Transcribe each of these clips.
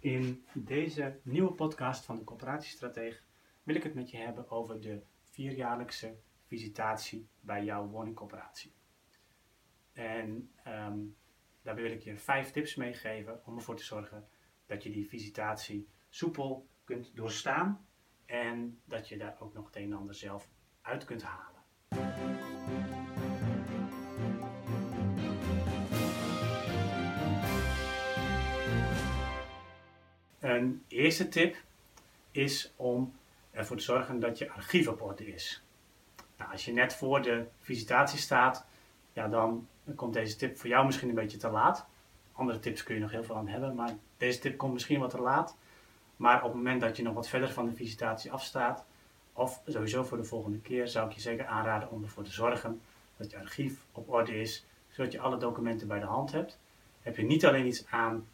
In deze nieuwe podcast van de Coöperatiestrateeg wil ik het met je hebben over de vierjaarlijkse visitatie bij jouw woningcoöperatie. En ehm, daarbij wil ik je vijf tips meegeven om ervoor te zorgen dat je die visitatie soepel kunt doorstaan en dat je daar ook nog het een en ander zelf uit kunt halen. Een eerste tip is om ervoor te zorgen dat je archief op orde is. Nou, als je net voor de visitatie staat, ja, dan komt deze tip voor jou misschien een beetje te laat. Andere tips kun je nog heel veel aan hebben, maar deze tip komt misschien wat te laat. Maar op het moment dat je nog wat verder van de visitatie afstaat, of sowieso voor de volgende keer, zou ik je zeker aanraden om ervoor te zorgen dat je archief op orde is, zodat je alle documenten bij de hand hebt. Heb je niet alleen iets aan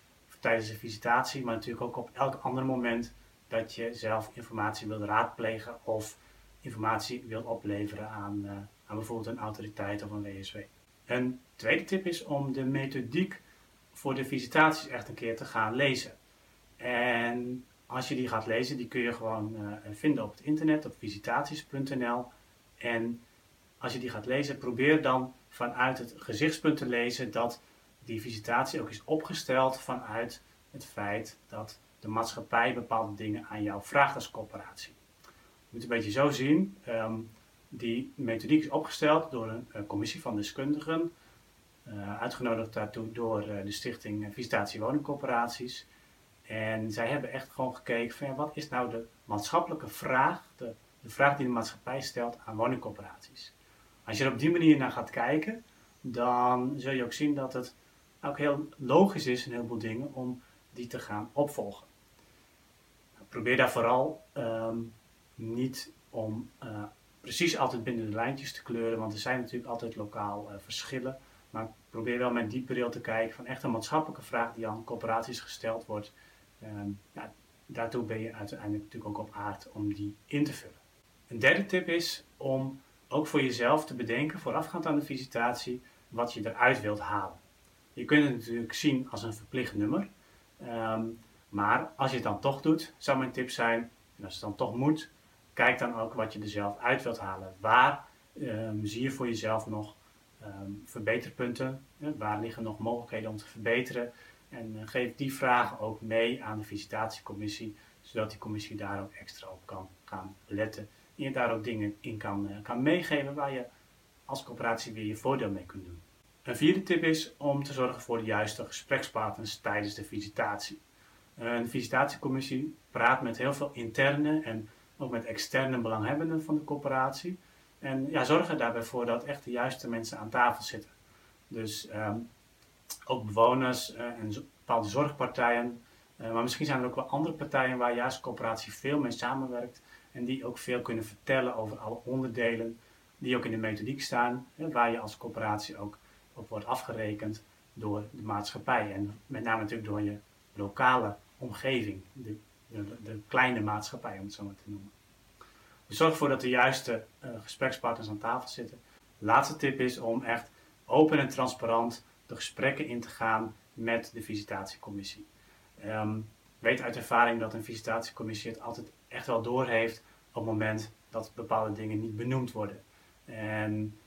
tijdens de visitatie, maar natuurlijk ook op elk ander moment dat je zelf informatie wilt raadplegen of informatie wilt opleveren aan, uh, aan bijvoorbeeld een autoriteit of een WSW. Een tweede tip is om de methodiek voor de visitaties echt een keer te gaan lezen. En als je die gaat lezen, die kun je gewoon uh, vinden op het internet, op visitaties.nl. En als je die gaat lezen, probeer dan vanuit het gezichtspunt te lezen dat die visitatie ook is opgesteld vanuit het feit dat de maatschappij bepaalde dingen aan jou vraagt als corporatie. Je moet een beetje zo zien. Um, die methodiek is opgesteld door een, commissie van deskundigen, uh, uitgenodigd daartoe door uh, de stichting Visitatie Woningcorporaties. En zij hebben echt gewoon gekeken van ja, wat is nou de maatschappelijke vraag, de, de vraag die de maatschappij stelt aan woningcorporaties. Als je er op die manier naar gaat kijken, dan zul je ook zien dat het ook heel logisch is, een heleboel dingen, om die te gaan opvolgen. Probeer daar vooral um, niet om uh, precies altijd binnen de lijntjes te kleuren, want er zijn natuurlijk altijd lokaal uh, verschillen. Maar probeer wel met die bril te kijken van echt een maatschappelijke vraag die aan corporaties gesteld wordt. Um, ja, daartoe ben je uiteindelijk natuurlijk ook op aard om die in te vullen. Een derde tip is om ook voor jezelf te bedenken, voorafgaand aan de visitatie, wat je eruit wilt halen. Je kunt het natuurlijk zien als een verplicht nummer. Um, maar als je het dan toch doet, zou mijn tip zijn, en als het dan toch moet, kijk dan ook wat je er zelf uit wilt halen. Waar um, zie je voor jezelf nog um, verbeterpunten? Waar liggen nog mogelijkheden om te verbeteren? En uh, geef die vragen ook mee aan de visitatiecommissie, zodat die commissie daar ook extra op kan gaan letten. En je daar ook dingen in kan, uh, kan meegeven waar je als coöperatie weer je voordeel mee kunt doen. Een vierde tip is om te zorgen voor de juiste gesprekspartners tijdens de visitatie. Een visitatiecommissie praat met heel veel interne en ook met externe belanghebbenden van de corporatie. En ja, zorg er daarbij voor dat echt de juiste mensen aan tafel zitten. Dus um, ook bewoners uh, en bepaalde zorgpartijen. Uh, maar misschien zijn er ook wel andere partijen waar juist de coöperatie veel mee samenwerkt. En die ook veel kunnen vertellen over alle onderdelen die ook in de methodiek staan. Waar je als coöperatie ook wordt afgerekend door de maatschappij. En met name natuurlijk door je lokale omgeving, de, de, kleine maatschappij om het zo maar te noemen. Dus zorg ervoor dat de juiste uh, gesprekspartners aan tafel zitten. Laatste tip is om echt open en transparant de gesprekken in te gaan met de visitatiecommissie. Um, weet uit ervaring dat een visitatiecommissie het altijd echt wel doorheeft op het moment dat bepaalde dingen niet benoemd worden. En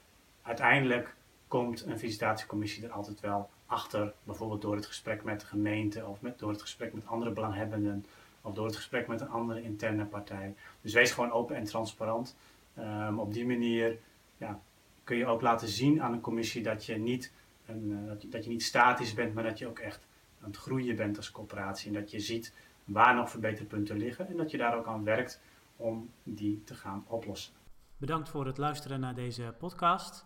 uiteindelijk komt een visitatiecommissie er altijd wel achter, bijvoorbeeld door het gesprek met de gemeente of met, door het gesprek met andere belanghebbenden of door het gesprek met een andere interne partij. Dus wees gewoon open en transparant. Um, op die manier ja, kun je ook laten zien aan een commissie dat je, niet een, uh, dat, je, dat je niet statisch bent, maar dat je ook echt aan het groeien bent als coöperatie. En dat je ziet waar nog verbeterpunten liggen en dat je daar ook aan werkt om die te gaan oplossen. Bedankt voor het luisteren naar deze podcast.